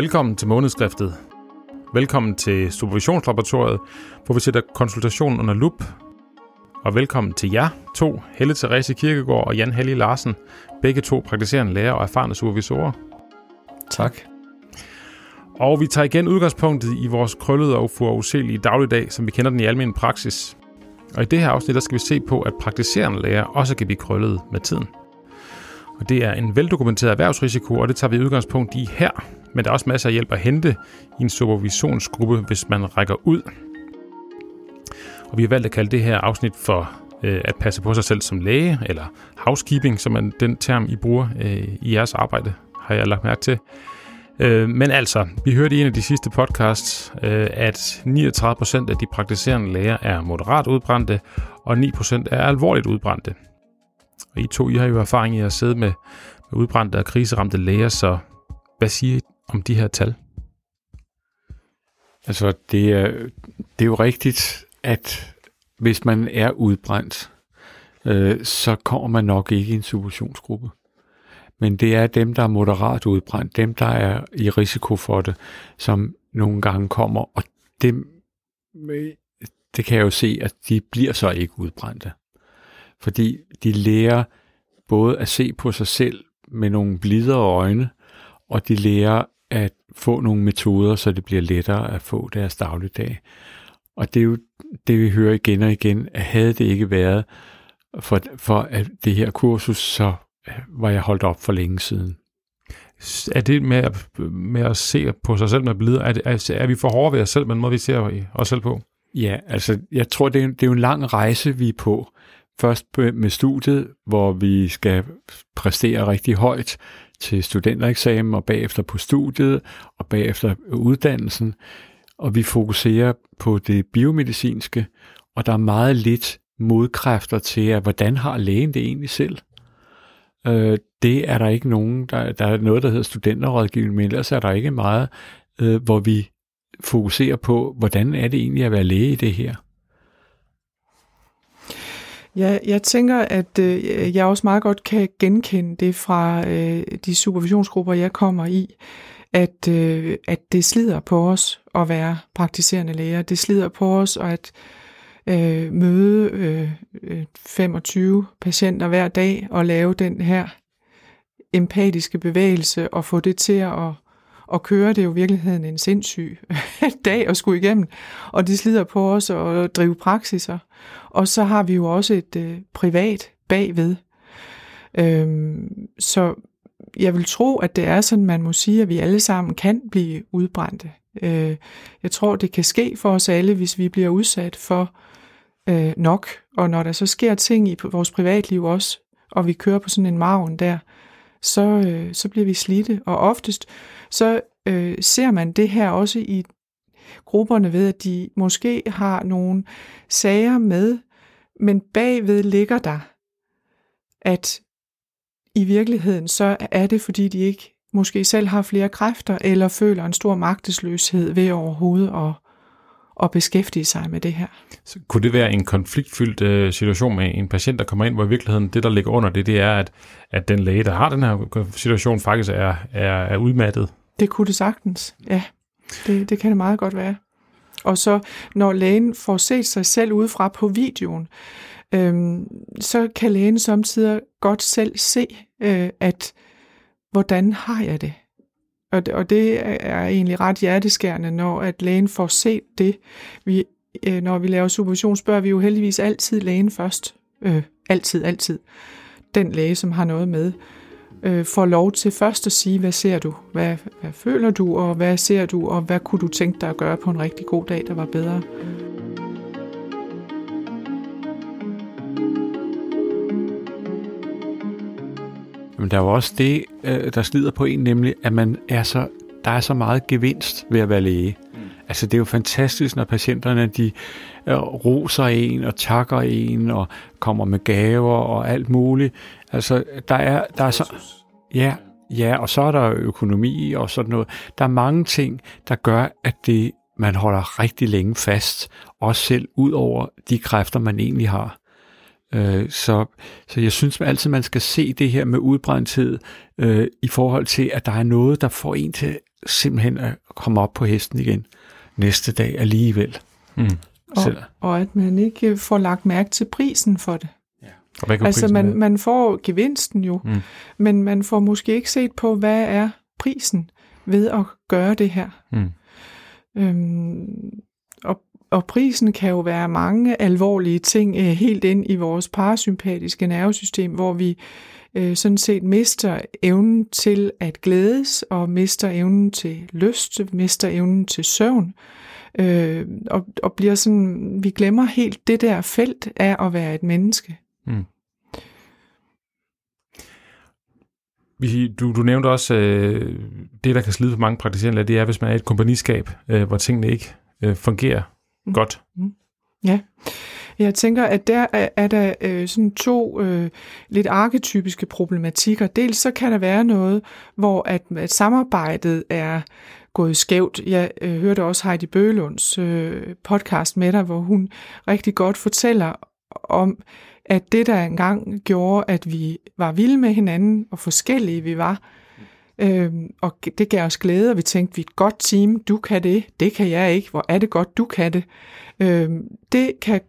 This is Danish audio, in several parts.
Velkommen til månedskriftet. Velkommen til Supervisionslaboratoriet, hvor vi sætter konsultationen under lup. Og velkommen til jer to, Helle Therese Kirkegaard og Jan Helge Larsen, begge to praktiserende lærer og erfarne supervisorer. Tak. Og vi tager igen udgangspunktet i vores krøllede og forudsigelige dagligdag, som vi kender den i almindelig praksis. Og i det her afsnit, der skal vi se på, at praktiserende lærer også kan blive krøllet med tiden. Og det er en veldokumenteret erhvervsrisiko, og det tager vi udgangspunkt i her. Men der er også masser af hjælp at hente i en supervisionsgruppe, hvis man rækker ud. Og vi har valgt at kalde det her afsnit for øh, at passe på sig selv som læge, eller housekeeping, som er den term, I bruger øh, i jeres arbejde, har jeg lagt mærke til. Øh, men altså, vi hørte i en af de sidste podcasts, øh, at 39% af de praktiserende læger er moderat udbrændte, og 9% er alvorligt udbrændte. Og I to, I har jo erfaring i at sidde med, med udbrændte og kriseramte læger, så hvad siger I om de her tal? Altså, det er, det er jo rigtigt, at hvis man er udbrændt, øh, så kommer man nok ikke i en subventionsgruppe. Men det er dem, der er moderat udbrændt, dem, der er i risiko for det, som nogle gange kommer, og dem, øh, det kan jeg jo se, at de bliver så ikke udbrændte. Fordi de lærer både at se på sig selv med nogle blidere øjne, og de lærer at få nogle metoder, så det bliver lettere at få deres dagligdag. Og det er jo det, vi hører igen og igen, at havde det ikke været for, for at det her kursus, så var jeg holdt op for længe siden. Er det med at, med at se på sig selv med blidere, er, er, er vi for hårde ved os selv, men måde vi ser os selv på? Ja, altså jeg tror, det er, det er jo en lang rejse, vi er på. Først med studiet, hvor vi skal præstere rigtig højt til studentereksamen, og bagefter på studiet, og bagefter uddannelsen. Og vi fokuserer på det biomedicinske, og der er meget lidt modkræfter til, at hvordan har lægen det egentlig selv? Øh, det er der ikke nogen, der, der er noget, der hedder studenterrådgivning, men ellers er der ikke meget, øh, hvor vi fokuserer på, hvordan er det egentlig at være læge i det her? Ja, jeg tænker, at øh, jeg også meget godt kan genkende det fra øh, de supervisionsgrupper, jeg kommer i, at, øh, at det slider på os at være praktiserende læger. Det slider på os at øh, møde øh, øh 25 patienter hver dag og lave den her empatiske bevægelse og få det til at, at køre. Det er jo i virkeligheden en sindssyg dag at skulle igennem, og det slider på os at drive praksiser. Og så har vi jo også et øh, privat bagved. Øhm, så jeg vil tro, at det er sådan, man må sige, at vi alle sammen kan blive udbrændte. Øh, jeg tror, det kan ske for os alle, hvis vi bliver udsat for øh, nok. Og når der så sker ting i vores privatliv også, og vi kører på sådan en maven der, så, øh, så bliver vi slidte. Og oftest så øh, ser man det her også i grupperne ved, at de måske har nogle sager med, men bagved ligger der, at i virkeligheden så er det, fordi de ikke måske selv har flere kræfter, eller føler en stor magtesløshed ved overhovedet at, at beskæftige sig med det her. Så kunne det være en konfliktfyldt øh, situation med en patient, der kommer ind, hvor i virkeligheden det, der ligger under det, det er, at, at den læge, der har den her situation, faktisk er, er, er udmattet? Det kunne det sagtens, ja. Det, det kan det meget godt være. Og så når lægen får set sig selv udefra på videoen, øhm, så kan lægen samtidig godt selv se, øh, at hvordan har jeg det? Og det, og det er egentlig ret hjerteskærende, når at lægen får set det. Vi, øh, når vi laver supervision, spørger vi jo heldigvis altid lægen først. Øh, altid, altid. Den læge, som har noget med øh, får lov til først at sige, hvad ser du, hvad, hvad føler du, og hvad ser du, og hvad kunne du tænke dig at gøre på en rigtig god dag, der var bedre. Men der er jo også det, øh, der slider på en, nemlig at man er så, der er så meget gevinst ved at være læge. Mm. Altså det er jo fantastisk, når patienterne de øh, roser en og takker en og kommer med gaver og alt muligt. Altså der er, der er så... Ja, ja, og så er der økonomi og sådan noget. Der er mange ting, der gør, at det, man holder rigtig længe fast, også selv ud over de kræfter, man egentlig har. Øh, så, så jeg synes altid, man skal se det her med udbrændthed øh, i forhold til, at der er noget, der får en til simpelthen at komme op på hesten igen næste dag alligevel. Mm. Og, og at man ikke får lagt mærke til prisen for det. Og hvad kan Altså man, være? man får gevinsten jo, Mm. men man får måske ikke set på, hvad er prisen ved at gøre det her. Mm. Øhm, og, prisen kan jo være mange alvorlige ting øh, helt ind i vores parasympatiske nervesystem, hvor vi øh, sådan set mister evnen til at glædes, og mister evnen til lyst, mister evnen til søvn, øh, og, og bliver sådan, vi glemmer helt det der felt af at være et menneske. Mm. Vi, du, du nævnte også, øh, det der kan slide på mange praktiserende det er, hvis man er i et kompagniskab, øh, hvor tingene ikke øh, fungerer Mm. godt. Jeg tænker, at der er, er der øh, sådan to øh, lidt arketypiske problematikker. Dels så kan der være noget, hvor at, at samarbejdet er gået skævt. Jeg øh, hørte også Heidi Bølunds øh, podcast med dig, hvor hun rigtig godt fortæller om, at det der engang gjorde, at vi var vilde med hinanden, og forskellige vi var, øh, og det gav os glæde, og vi tænkte, vi er et godt team, du kan det, det kan jeg ikke, hvor er det godt, du kan det. Øh, det kan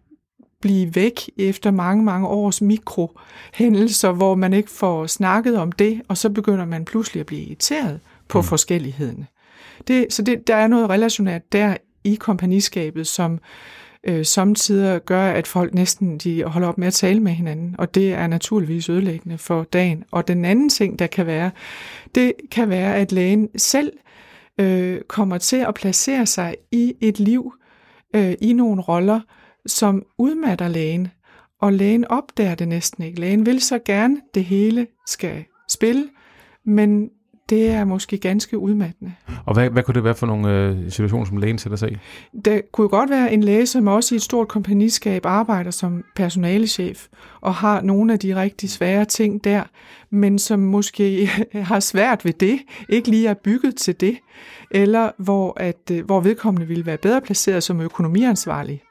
blive væk efter mange, mange års mikrohændelser, hvor man ikke får snakket om det, og så begynder man pludselig at blive irriteret på mm. forskelligheden. Det, så det, der er noget relationært der i kompagniskabet, som øh, øh, samtidig gør, at folk næsten de holder op med at tale med hinanden, og det er naturligvis ødelæggende for dagen. Og den anden ting, der kan være, det kan være, at lægen selv øh, kommer til at placere sig i et liv, øh, i nogle roller, som udmatter lægen, og lægen opdager det næsten ikke. Lægen vil så gerne, det hele skal spille, men det er måske ganske udmattende. Og hvad, hvad kunne det være for nogle øh, situationer, som lægen sætter sig i? Der kunne jo godt være en læge, som også i et stort kompagniskab arbejder som personalechef, og har nogle af de rigtig svære ting der, men som måske har svært ved det, ikke lige er bygget til det, eller hvor, at, øh, hvor vedkommende ville være bedre placeret som økonomiansvarlig.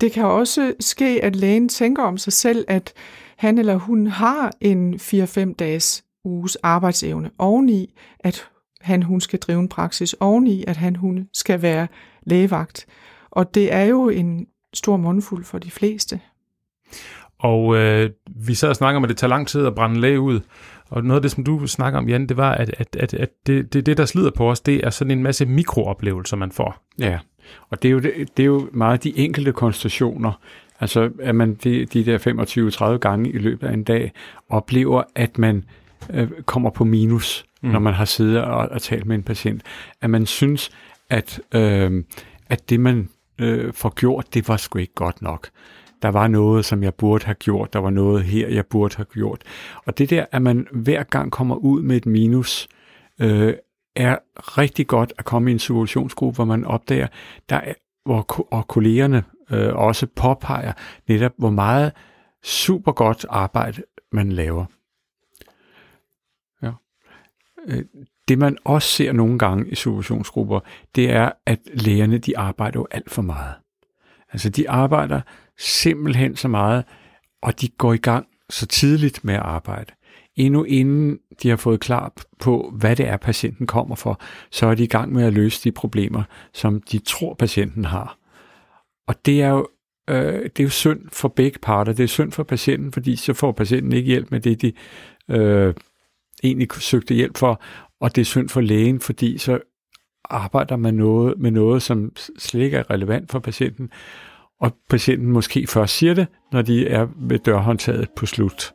Det kan også ske, at lægen tænker om sig selv, at han eller hun har en 4-5 dages uges arbejdsevne oveni, at han hun skal drive en praksis oveni, at han hun skal være lægevagt. Og det er jo en stor mundfuld for de fleste. Og øh, vi sad og snakker om, at det tager lang tid at brænde læge ud. Og noget af det, som du snakker om, Jan, det var, at, at, at, at det, det, det, der slider på os, det er sådan en masse mikrooplevelser, man får. Ja, og det er jo, det, det er jo meget de enkelte konstallationer. Altså, at man de, de der 25-30 gange i løbet af en dag oplever, at man øh, kommer på minus, mm. når man har siddet og, og talt med en patient. At man synes, at, øh, at det, man øh, får gjort, det var sgu ikke godt nok. Der var noget, som jeg burde have gjort. Der var noget her, jeg burde have gjort. Og det der, at man hver gang kommer ud med et minus, øh, er rigtig godt at komme i en situationsgruppe, hvor man opdager, der er, hvor, og kollegerne øh, også påpeger netop, hvor meget super godt arbejde man laver. Øh, det man også ser nogle gange i situationsgrupper, det er, at lægerne de arbejder jo alt for meget. Altså de arbejder simpelthen så meget, og de går i gang så tidligt med at arbejde. Endnu inden de har fået klar på, hvad det er, patienten kommer for, så er de i gang med at løse de problemer, som de tror, patienten har. Og det er jo, øh, det er jo synd for begge parter. Det er synd for patienten, fordi så får patienten ikke hjælp med det, de øh, egentlig søgte hjælp for, og det er synd for lægen, fordi så arbejder man noget, med noget, som slet ikke er relevant for patienten, og patienten måske først siger det, når de er ved dørhåndtaget på slut.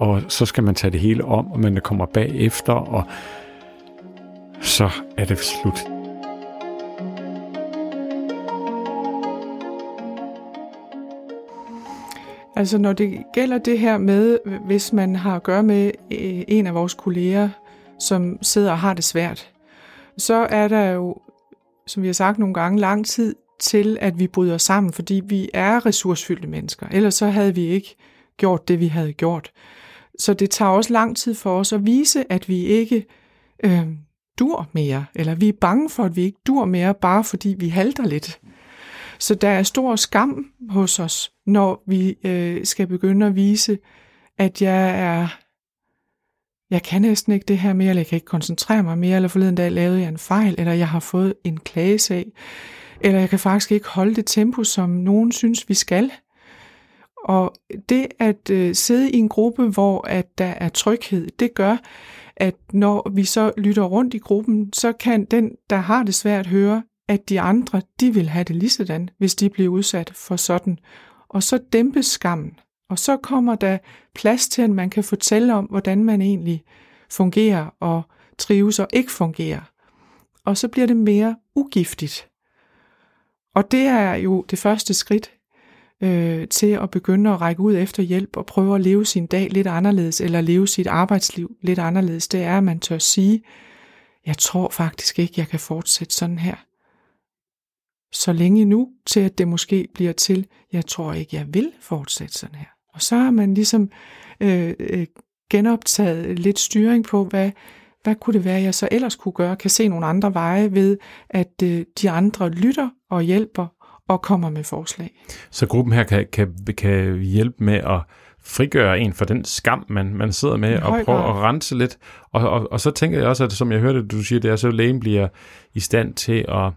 Og så skal man tage det hele om, og man kommer bagefter, og så er det slut. Altså når det gælder det her med, hvis man har at gøre med øh, en af vores kolleger, som sidder og har det svært, så er der jo, som vi har sagt nogle gange, lang tid til, at vi bryder sammen, fordi vi er ressourcefyldte mennesker. Ellers så havde vi ikke gjort det, vi havde gjort. Så det tager også lang tid for os at vise, at vi ikke øh, dur mere, eller vi er bange for, at vi ikke dur mere, bare fordi vi halter lidt. Så der er stor skam hos os, når vi øh, skal begynde at vise, at jeg er jeg kan næsten ikke det her mere, eller jeg kan ikke koncentrere mig mere, eller forleden dag lavede jeg en fejl, eller jeg har fået en klagesag, eller jeg kan faktisk ikke holde det tempo, som nogen synes, vi skal. Og det at øh, sidde i en gruppe, hvor at der er tryghed, det gør, at når vi så lytter rundt i gruppen, så kan den, der har det svært, høre, at de andre, de vil have det ligesådan, hvis de bliver udsat for sådan. Og så dæmpes skammen. Og så kommer der plads til, at man kan fortælle om, hvordan man egentlig fungerer og trives og ikke fungerer. Og så bliver det mere ugiftigt. Og det er jo det første skridt øh, til at begynde at række ud efter hjælp og prøve at leve sin dag lidt anderledes, eller leve sit arbejdsliv lidt anderledes. Det er, at man tør sige, jeg tror faktisk ikke, jeg kan fortsætte sådan her. Så længe nu, til at det måske bliver til, jeg tror ikke, jeg vil fortsætte sådan her. Og så har man ligesom øh, øh, genoptaget lidt styring på, hvad, hvad kunne det være, jeg så ellers kunne gøre, kan se nogle andre veje ved, at øh, de andre lytter og hjælper og kommer med forslag. Så gruppen her kan, kan, kan hjælpe med at frigøre en for den skam, man, man sidder med, og prøve at rense lidt. Og, og, og så tænker jeg også, at som jeg hørte, du siger, det er så lægen bliver i stand til at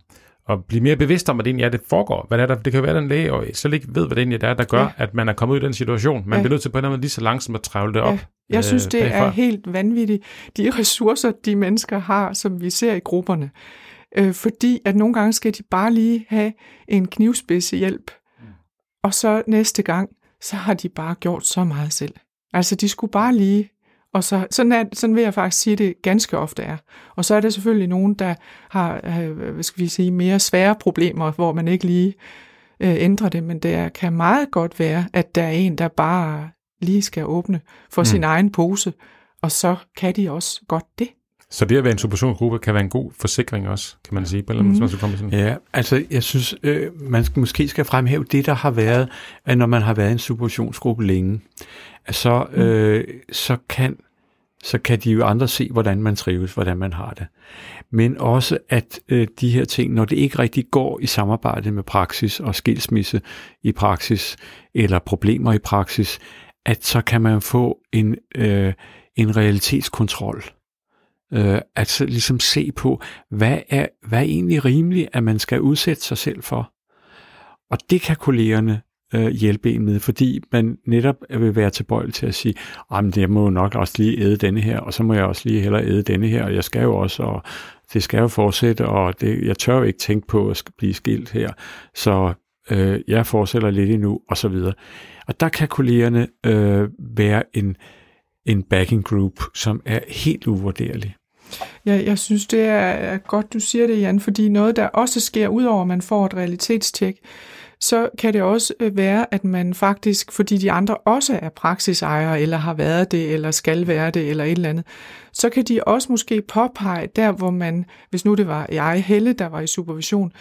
at blive mere bevidst om, egentlig er, det foregår. Hvad det, er, der, det kan være, at den læge og slet ikke ved, hvad det egentlig er, der gør, ja. at man er kommet ud i den situation. Man ja. bliver nødt til på en eller anden måde lige så langsomt at trævle det op. Ja. Jeg øh, synes, det bagfra. er helt vanvittigt, de ressourcer, de mennesker har, som vi ser i grupperne. Øh, fordi at nogle gange skal de bare lige have en knivspidse hjælp, mm. og så næste gang, så har de bare gjort så meget selv. Altså, de skulle bare lige og så, sådan, er, sådan vil jeg faktisk sige, det ganske ofte er. Og så er der selvfølgelig nogen, der har øh, hvad skal vi sige, mere svære problemer, hvor man ikke lige øh, ændrer det, men det kan meget godt være, at der er en, der bare lige skal åbne for mm. sin egen pose, og så kan de også godt det. Så det at være en supervisionsgruppe kan være en god forsikring også, kan man sige, på en mm. komme sådan. Ja, altså jeg synes, øh, man skal, måske skal fremhæve det, der har været, at når man har været i en supervisionsgruppe længe, så, mm. øh, så kan så kan de jo andre se, hvordan man trives, hvordan man har det. Men også, at øh, de her ting, når det ikke rigtig går i samarbejde med praksis og skilsmisse i praksis, eller problemer i praksis, at så kan man få en, øh, en realitetskontrol. Øh, at så ligesom se på, hvad er, hvad er egentlig rimeligt, at man skal udsætte sig selv for. Og det kan kollegerne øh, hjælpe en med, fordi man netop vil være tilbøjelig til at sige, at jeg må nok også lige æde denne her, og så må jeg også lige hellere æde denne her, og jeg skal jo også, og det skal jo fortsætte, og det, jeg tør jo ikke tænke på at blive skilt her, så øh, jeg fortsætter lidt endnu, og så videre. Og der kan kollegerne øh, være en, en backing group, som er helt uvurderlig. Ja, jeg synes, det er godt, du siger det, Jan, fordi noget, der også sker, udover at man får et realitetstjek, så kan det også øh, være, at man faktisk, fordi de andre også er praksisejere, eller har været det, eller skal være det, eller et eller andet, så kan de også måske påpege der, hvor man, hvis nu det var jeg, Helle, der var i supervision,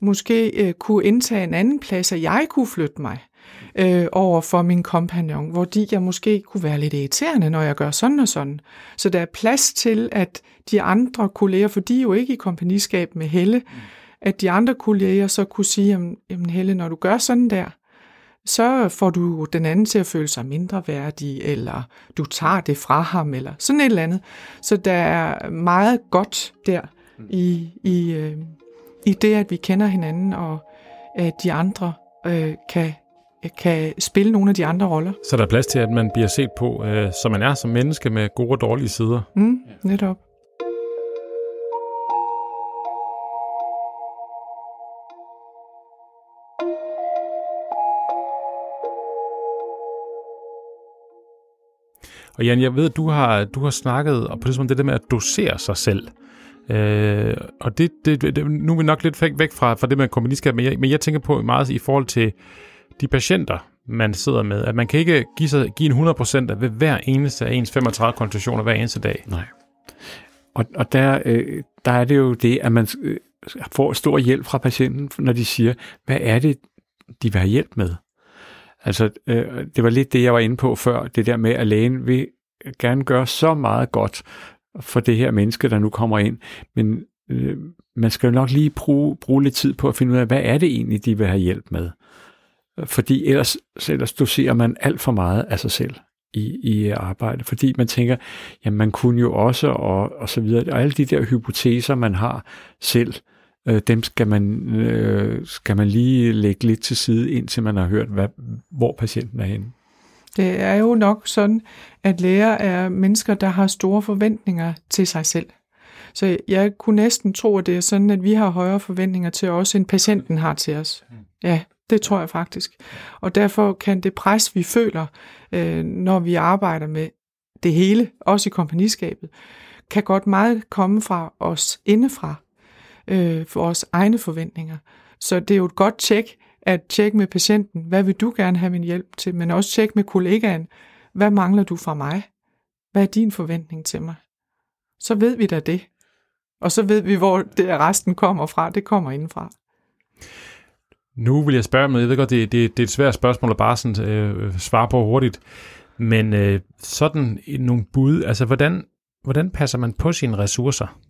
måske øh, kunne indtage en anden plads, og jeg kunne flytte mig øh, over for min kompagnon, hvor de jeg måske kunne være lidt irriterende, når jeg gør sådan og sådan. Så der er plads til, at de andre kolleger, for de er jo ikke i kompagniskab med Helle, mm at de andre kolleger så kunne sige, jamen Helle, når du gør sådan der, så får du den anden til at føle sig mindre værdig, eller du tager det fra ham, eller sådan et eller andet. Så der er meget godt der i, i, øh, i det, at vi kender hinanden, og at de andre øh, kan, kan spille nogle af de andre roller. Så der er plads til, at man bliver set på, øh, som man er som menneske med gode og dårlige sider. Mm, netop. Og Jan, jeg ved, at du har, du har snakket og på det, som det der med at dosere sig selv. Øh, og det, det, det, nu er vi nok lidt væk fra, fra det med kompagniskab, men jeg, men jeg tænker på meget i forhold til de patienter, man sidder med, at man kan ikke give, sig, give en 100% ved hver eneste af ens 35 konstitutioner hver eneste dag. Nej. Og, og der, øh, der er det jo det, at man øh, får stor hjælp fra patienten, når de siger, hvad er det, de vil have hjælp med? Altså, øh, det var lidt det, jeg var inde på før, det der med, at lægen vil gerne gøre så meget godt for det her menneske, der nu kommer ind, men, øh, man skal jo nok lige bruge, bruge lidt tid på at finde ud af, hvad er det egentlig, de vil have hjælp med. Fordi ellers, ellers doserer man alt for meget af sig selv i, i øh, arbejde, fordi man tænker, jamen man kunne jo også, og, og så videre, og alle de der hypoteser, man har selv, øh, dem skal man, øh, skal man lige lægge lidt til side, indtil man har hørt, hvad, hvor patienten er henne. Det er jo nok sådan, at læger er mennesker, der har store forventninger til sig selv. Så jeg kunne næsten tro, at det er sådan, at vi har højere forventninger til os, end patienten har til os. Ja, det tror jeg faktisk. Og derfor kan det pres, vi føler, øh, når vi arbejder med det hele, også i kompagniskabet, kan godt meget komme fra os indefra, øh, for vores egne forventninger. Så det er jo et godt tjek, at tjekke med patienten, hvad vil du gerne have min hjælp til, men også tjekke med kollegaen, hvad mangler du fra mig? Hvad er din forventning til mig? Så ved vi da det. Og så ved vi, hvor det resten kommer fra. Det kommer indenfra. Nu vil jeg spørge med, jeg ved godt, det, det, det er et svært spørgsmål at bare sådan, øh, svare på hurtigt, men øh, sådan nogle bud, altså hvordan, hvordan passer man på sine ressourcer?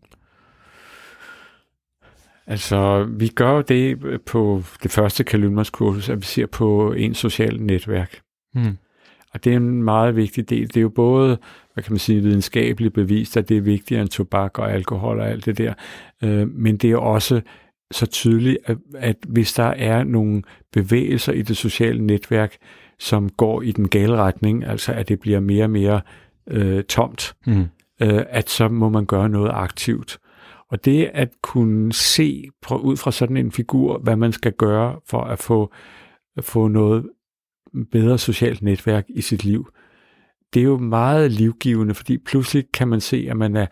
Altså, vi gør det på det første Kalymers kursus, at vi ser på en social netværk. Hmm. Og det er en meget vigtig del. Det er jo både, hvad kan man sige, videnskabeligt bevist, at det er vigtigere end tobak og alkohol og alt det der. Øh, men det er også så tydeligt, at, at hvis der er nogle bevægelser i det sociale netværk, som går i den gale retning, altså at det bliver mere og mere øh, tomt, mm. øh, at så må man gøre noget aktivt. Og det at kunne se fra, ud fra sådan en figur, hvad man skal gøre for at få, få noget bedre socialt netværk i sit liv, det er jo meget livgivende, fordi pludselig kan man se, at man er,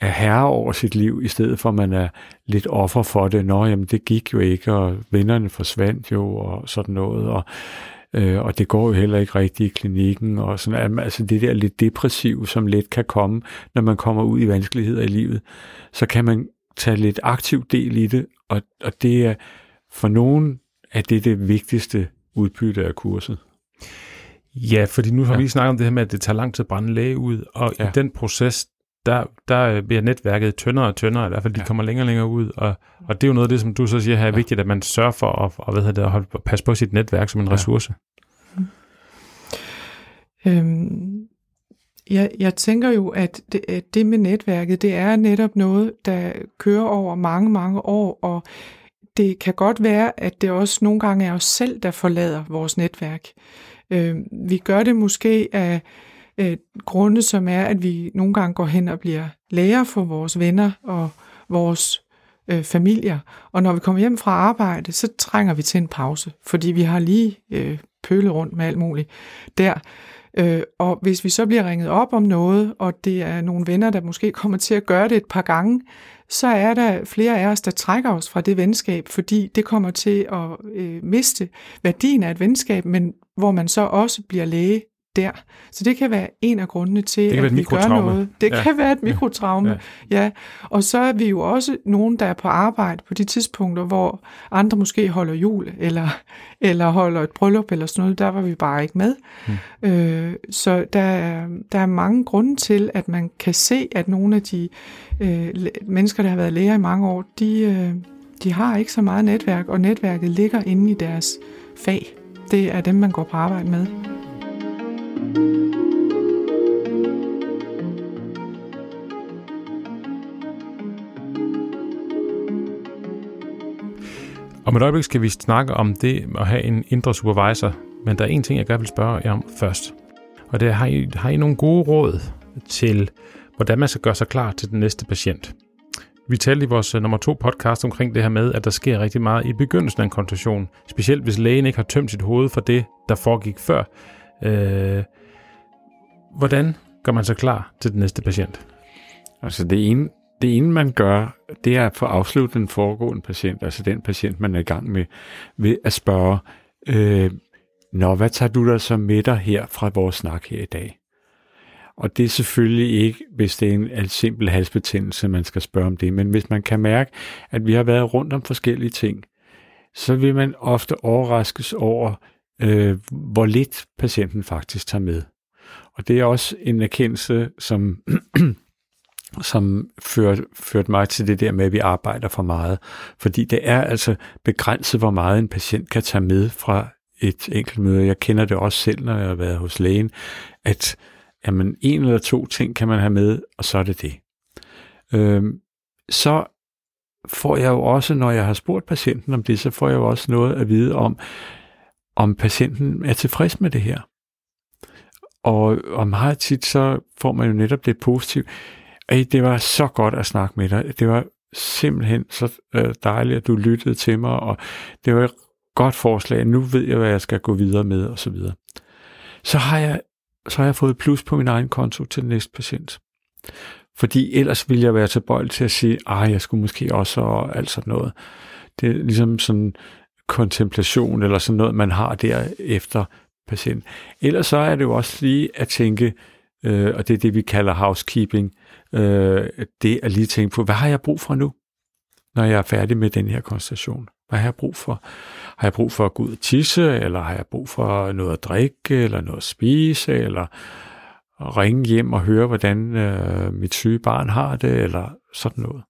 er herre over sit liv, i stedet for at man er lidt offer for det. Nå, jamen det gik jo ikke, og vennerne forsvandt jo, og sådan noget, og, øh, og det går jo heller ikke rigtigt i klinikken, og sådan, altså det der lidt depressive, som let kan komme, når man kommer ud i vanskeligheder i livet, så kan man tage lidt aktiv del i det, og, og det er for nogen er det det vigtigste udbytte af kurset. Ja, fordi nu har ja. vi snakket om det her med, at det tager lang tid at brænde læge ud, og ja. i den proces, der, der bliver netværket tyndere og tyndere, i hvert fald de ja. kommer længere og længere ud, og, og det er jo noget af det, som du så siger her, er ja. vigtigt, at man sørger for at, og, hvad det, at holde, passe på sit netværk som en ja. ressource. Øhm, jeg, jeg tænker jo, at det, at det med netværket, det er netop noget, der kører over mange, mange år, og det kan godt være, at det også nogle gange er os selv, der forlader vores netværk. Øh, vi gør det måske af øh, Øh, grunde, som er, at vi nogle gange går hen og bliver læger for vores venner og vores øh, familier. Og når vi kommer hjem fra arbejde, så trænger vi til en pause, fordi vi har lige øh, pølet rundt med alt muligt der. Øh, og hvis vi så bliver ringet op om noget, og det er nogle venner, der måske kommer til at gøre det et par gange, så er der flere af os, der trækker os fra det venskab, fordi det kommer til at øh, miste værdien af et venskab, men hvor man så også bliver læge der. Så det kan være en af grundene til, at vi gør noget. Det ja. kan være et mikrotraume, ja. ja. Og så er vi jo også nogen, der er på arbejde på de tidspunkter, hvor andre måske holder jul, eller, eller holder et bryllup, eller sådan noget. Der var vi bare ikke med. Hmm. Øh, så der er, der er mange grunde til, at man kan se, at nogle af de øh, mennesker, der har været læger i mange år, de, øh, de har ikke så meget netværk, og netværket ligger inde i deres fag. Det er dem, man går på arbejde med. Om et øjeblik skal vi snakke om det at have en indre supervisor, men der er en ting, jeg gerne vil spørge jer om først. Og det er, har I, har I nogle gode råd til, hvordan man skal gøre sig klar til den næste patient? Vi talte i vores øh, nummer to podcast omkring det her med, at der sker rigtig meget i begyndelsen af en konsultation. Specielt hvis lægen ikke har tømt sit hoved for det, der foregik før. Øh, hvordan gør man sig klar til den næste patient? Altså det ene, det ene man gør, det er at få afsluttet den foregående patient, altså den patient, man er i gang med, ved at spørge, øh, Nå, hvad tager du der så med dig her fra vores snak her i dag? Og det er selvfølgelig ikke, hvis det er en simpel halsbetændelse, man skal spørge om det, men hvis man kan mærke, at vi har været rundt om forskellige ting, så vil man ofte overraskes over, øh, hvor lidt patienten faktisk tager med. Og det er også en erkendelse, som som førte, førte mig til det der med, at vi arbejder for meget. Fordi det er altså begrænset, hvor meget en patient kan tage med fra et enkelt møde. Jeg kender det også selv, når jeg har været hos lægen, at jamen, en eller to ting kan man have med, og så er det det. Øhm, så får jeg jo også, når jeg har spurgt patienten om det, så får jeg jo også noget at vide om, om patienten er tilfreds med det her. Og, og meget tit så får man jo netop det positivt. Ej, det var så godt at snakke med dig. Det var simpelthen så øh, dejligt, at du lyttede til mig, og det var et godt forslag. Nu ved jeg, hvad jeg skal gå videre med, og så videre. Så har jeg, så har jeg fået plus på min egen konto til den næste patient. Fordi ellers ville jeg være tilbøjelig til at sige, at jeg skulle måske også, og alt sådan noget. Det er ligesom sådan kontemplation, eller sådan noget, man har der efter patient. Ellers så er det jo også lige at tænke, øh, og det er det, vi kalder housekeeping, øh, det er lige tænke på, hvad har jeg brug for nu, når jeg er færdig med den her konstellation? Hvad har jeg brug for? Har jeg brug for at gå ud og tisse, eller har jeg brug for noget at drikke, eller noget at spise, eller at ringe hjem og høre, hvordan øh, mit syge barn har det, eller sådan noget.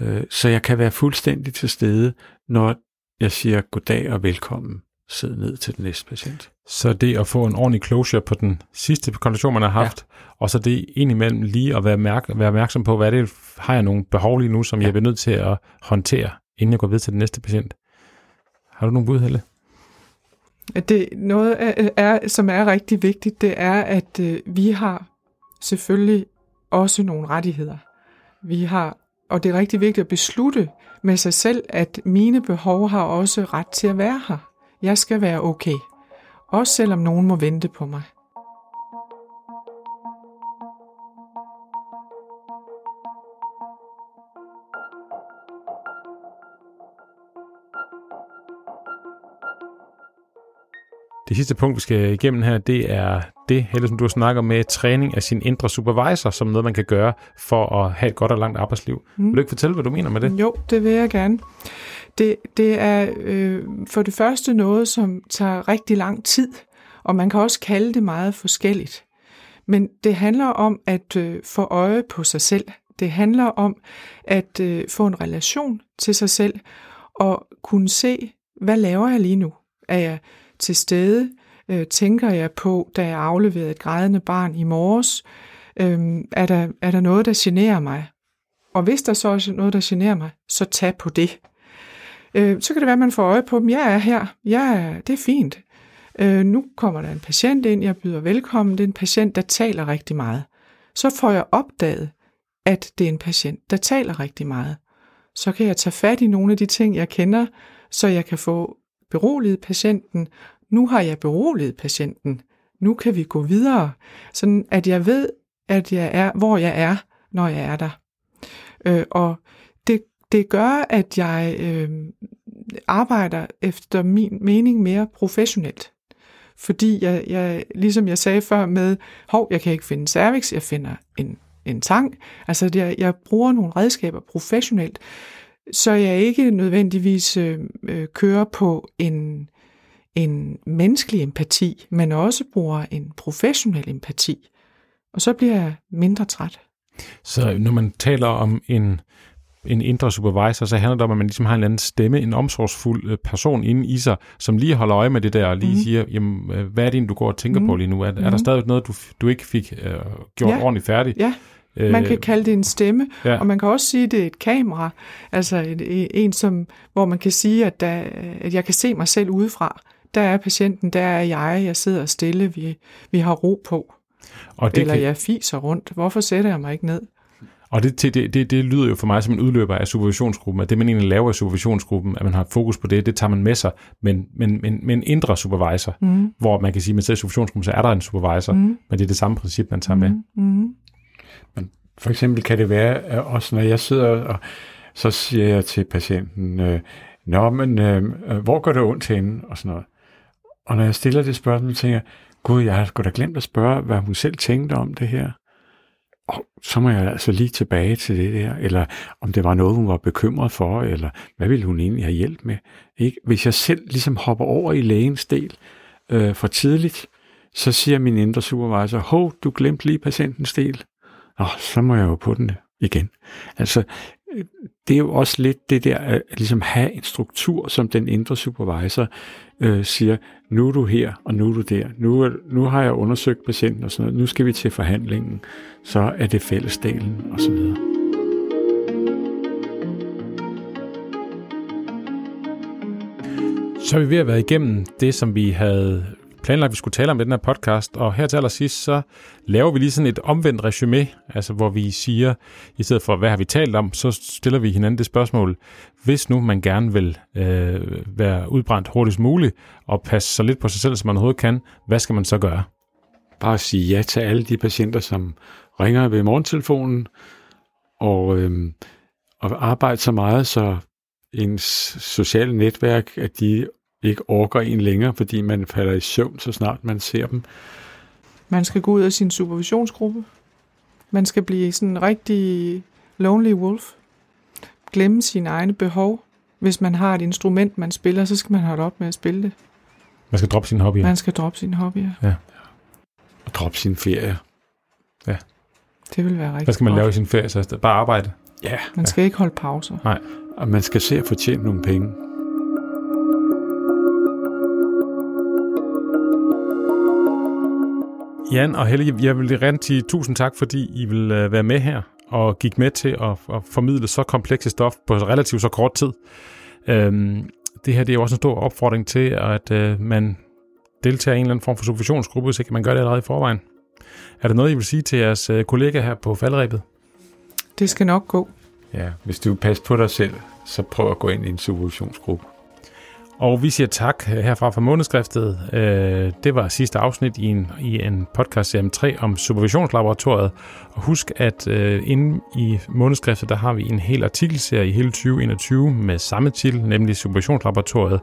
Øh, så jeg kan være fuldstændig til stede, når jeg siger goddag og velkommen sidde ned til den næste patient. Så det at få en ordentlig closure på den sidste konsultation, man har haft, ja. og så det indimellem lige at være, mærk, være opmærksom på, hvad det har jeg nogle behov lige nu, som ja. jeg bliver nødt til at håndtere, inden jeg går videre til den næste patient. Har du nogle bud, Helle? Det noget, er, er, som er rigtig vigtigt, det er, at øh, vi har selvfølgelig også nogle rettigheder. Vi har, og det er rigtig vigtigt at beslutte med sig selv, at mine behov har også ret til at være her. Jeg skal være okay. Også selvom nogen må vente på mig. Det sidste punkt, vi skal igennem her, det er det, Helle, som du snakker med, træning af sin indre supervisor, som noget, man kan gøre for at have et godt og langt arbejdsliv. Mm. Vil du ikke fortælle, hvad du mener med det? Jo, det vil jeg gerne. Det, det er øh, for det første noget, som tager rigtig lang tid, og man kan også kalde det meget forskelligt. Men det handler om at øh, få øje på sig selv. Det handler om at øh, få en relation til sig selv og kunne se, hvad laver jeg lige nu? Er jeg til stede? Øh, tænker jeg på, da jeg afleverede et grædende barn i morges? Øh, er, der, er der noget, der generer mig? Og hvis der så er noget, der generer mig, så tag på det. Øh, så kan det være, at man får øje på dem. Jeg er her. Jeg er, det er fint. Øh, nu kommer der en patient ind, jeg byder velkommen. Det er en patient, der taler rigtig meget. Så får jeg opdaget, at det er en patient, der taler rigtig meget. Så kan jeg tage fat i nogle af de ting, jeg kender, så jeg kan få beroliget patienten. Nu har jeg beroliget patienten. Nu kan vi gå videre, sådan at jeg ved, at jeg er, hvor jeg er, når jeg er der. Øh, og det, det gør, at jeg øh, arbejder efter min mening mere professionelt. Fordi jeg, jeg, ligesom jeg sagde før med, hov, jeg kan ikke finde cervix, jeg finder en, en tang. Altså, jeg, jeg bruger nogle redskaber professionelt, så jeg ikke nødvendigvis øh, øh, kører på en, en menneskelig empati, men også bruger en professionel empati. Og så bliver jeg mindre træt. Så når man taler om en, en indre supervisor, så handler det om, at man ligesom har en eller anden stemme, en omsorgsfuld øh, person inde i sig, som lige holder øje med det der, og lige mm. siger, jamen, øh, hvad er det, du går og tænker mm. på lige nu? Er, mm. er der mhm. stadig noget, du, du ikke fik uh, gjort ja. ordentligt færdigt? Ja, man kan kalde det en stemme, ja. og man kan også sige, at det er et kamera, altså et, en, som, hvor man kan sige, at, der, at jeg kan se mig selv udefra. Der er patienten, der er jeg, jeg sidder stille, vi, vi har ro på. Og det Eller kan... jeg fiser rundt. Hvorfor sætter jeg mig ikke ned? Og det, det, det, det lyder jo for mig som en udløber af supervisionsgruppen, at det man egentlig laver i supervisionsgruppen, at man har fokus på det, det tager man med sig, men, men, men, men en indre supervisor, mm. hvor man kan sige, at i supervisionsgruppen, så er der en supervisor, mm. men det er det samme princip, man tager mm. med. Mm. For eksempel kan det være, at også når jeg sidder og så siger jeg til patienten, øh, Nå, men øh, øh, hvor gør det ondt henne? Og sådan noget. Og når jeg stiller det spørgsmål, tænker jeg, Gud, jeg har sgu da glemt at spørge, hvad hun selv tænkte om det her. Og så må jeg altså lige tilbage til det der, eller om det var noget, hun var bekymret for, eller hvad ville hun egentlig have hjælp med. Ikke? Hvis jeg selv ligesom hopper over i lægens del øh, for tidligt, så siger min indre supervisor, hov, du glemte lige patientens del. Nå, så må jeg jo på den igen. Altså, det er jo også lidt det der at ligesom have en struktur, som den indre supervisor øh, siger, nu er du her, og nu er du der. Nu, nu har jeg undersøgt patienten og sådan noget. Nu skal vi til forhandlingen. Så er det fællesdelen og så videre. Så er vi ved at være igennem det, som vi havde planlagt, at vi skulle tale om i den her podcast, og her til allersidst, så laver vi lige sådan et omvendt resume, altså hvor vi siger, i stedet for, hvad har vi talt om, så stiller vi hinanden det spørgsmål, hvis nu man gerne vil øh, være udbrændt hurtigst muligt, og passe så lidt på sig selv, som man overhovedet kan, hvad skal man så gøre? Bare sige ja til alle de patienter, som ringer ved morgentelefonen, og, øh, og arbejde så meget, så ens sociale netværk, at de ikke orker en længere, fordi man falder i søvn, så snart man ser dem. Man skal gå ud af sin supervisionsgruppe. Man skal blive sådan en rigtig lonely wolf. Glemme sine egne behov. Hvis man har et instrument, man spiller, så skal man holde op med at spille det. Man skal droppe sin hobby. Man skal droppe sin hobby. Ja. Og droppe sin ferie. Ja. Det vil være rigtig Hvad skal man godt. lave i sin ferie? Så bare arbejde? Ja, Man skal ikke holde pauser. Nej. og man skal se at fortjene nogle penge. Jan og Helle, jeg vil rigtig sige tusind tak, fordi I vil øh, være med her og gik med til at, at formidle så komplekse stof på relativt så kort tid. Øhm, det her det er jo også en stor opfordring til, at øh, man deltager i en eller anden form for supervisionsgruppe, hvis ikke man gør det allerede i forvejen. Er der noget, I vil sige til jeres øh, kollega her på faldrebet? Det skal nok gå. Ja, hvis du vil passe på dig selv, så prøv at gå ind i en supervisionsgruppe. Og vi siger tak herfra fra månedskriftet. Øh, det var sidste afsnit i en, i en podcast serie 3 om supervisionslaboratoriet. Og husk, at øh, inde i månedskriftet, der har vi en hel artikelserie i hele 2021 med samme titel, nemlig Supervisionslaboratoriet.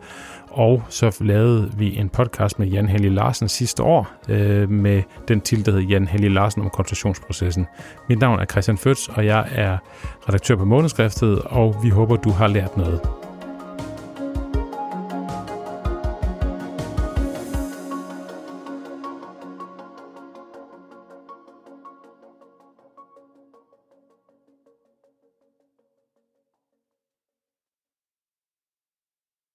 Og så lavede vi en podcast med Jan Helge Larsen sidste år øh, med den titel, der hedder Jan Helge Larsen om konstruktionsprocessen. Mit navn er Christian Føtz, og jeg er redaktør på månedskriftet, og vi håber, du har lært noget.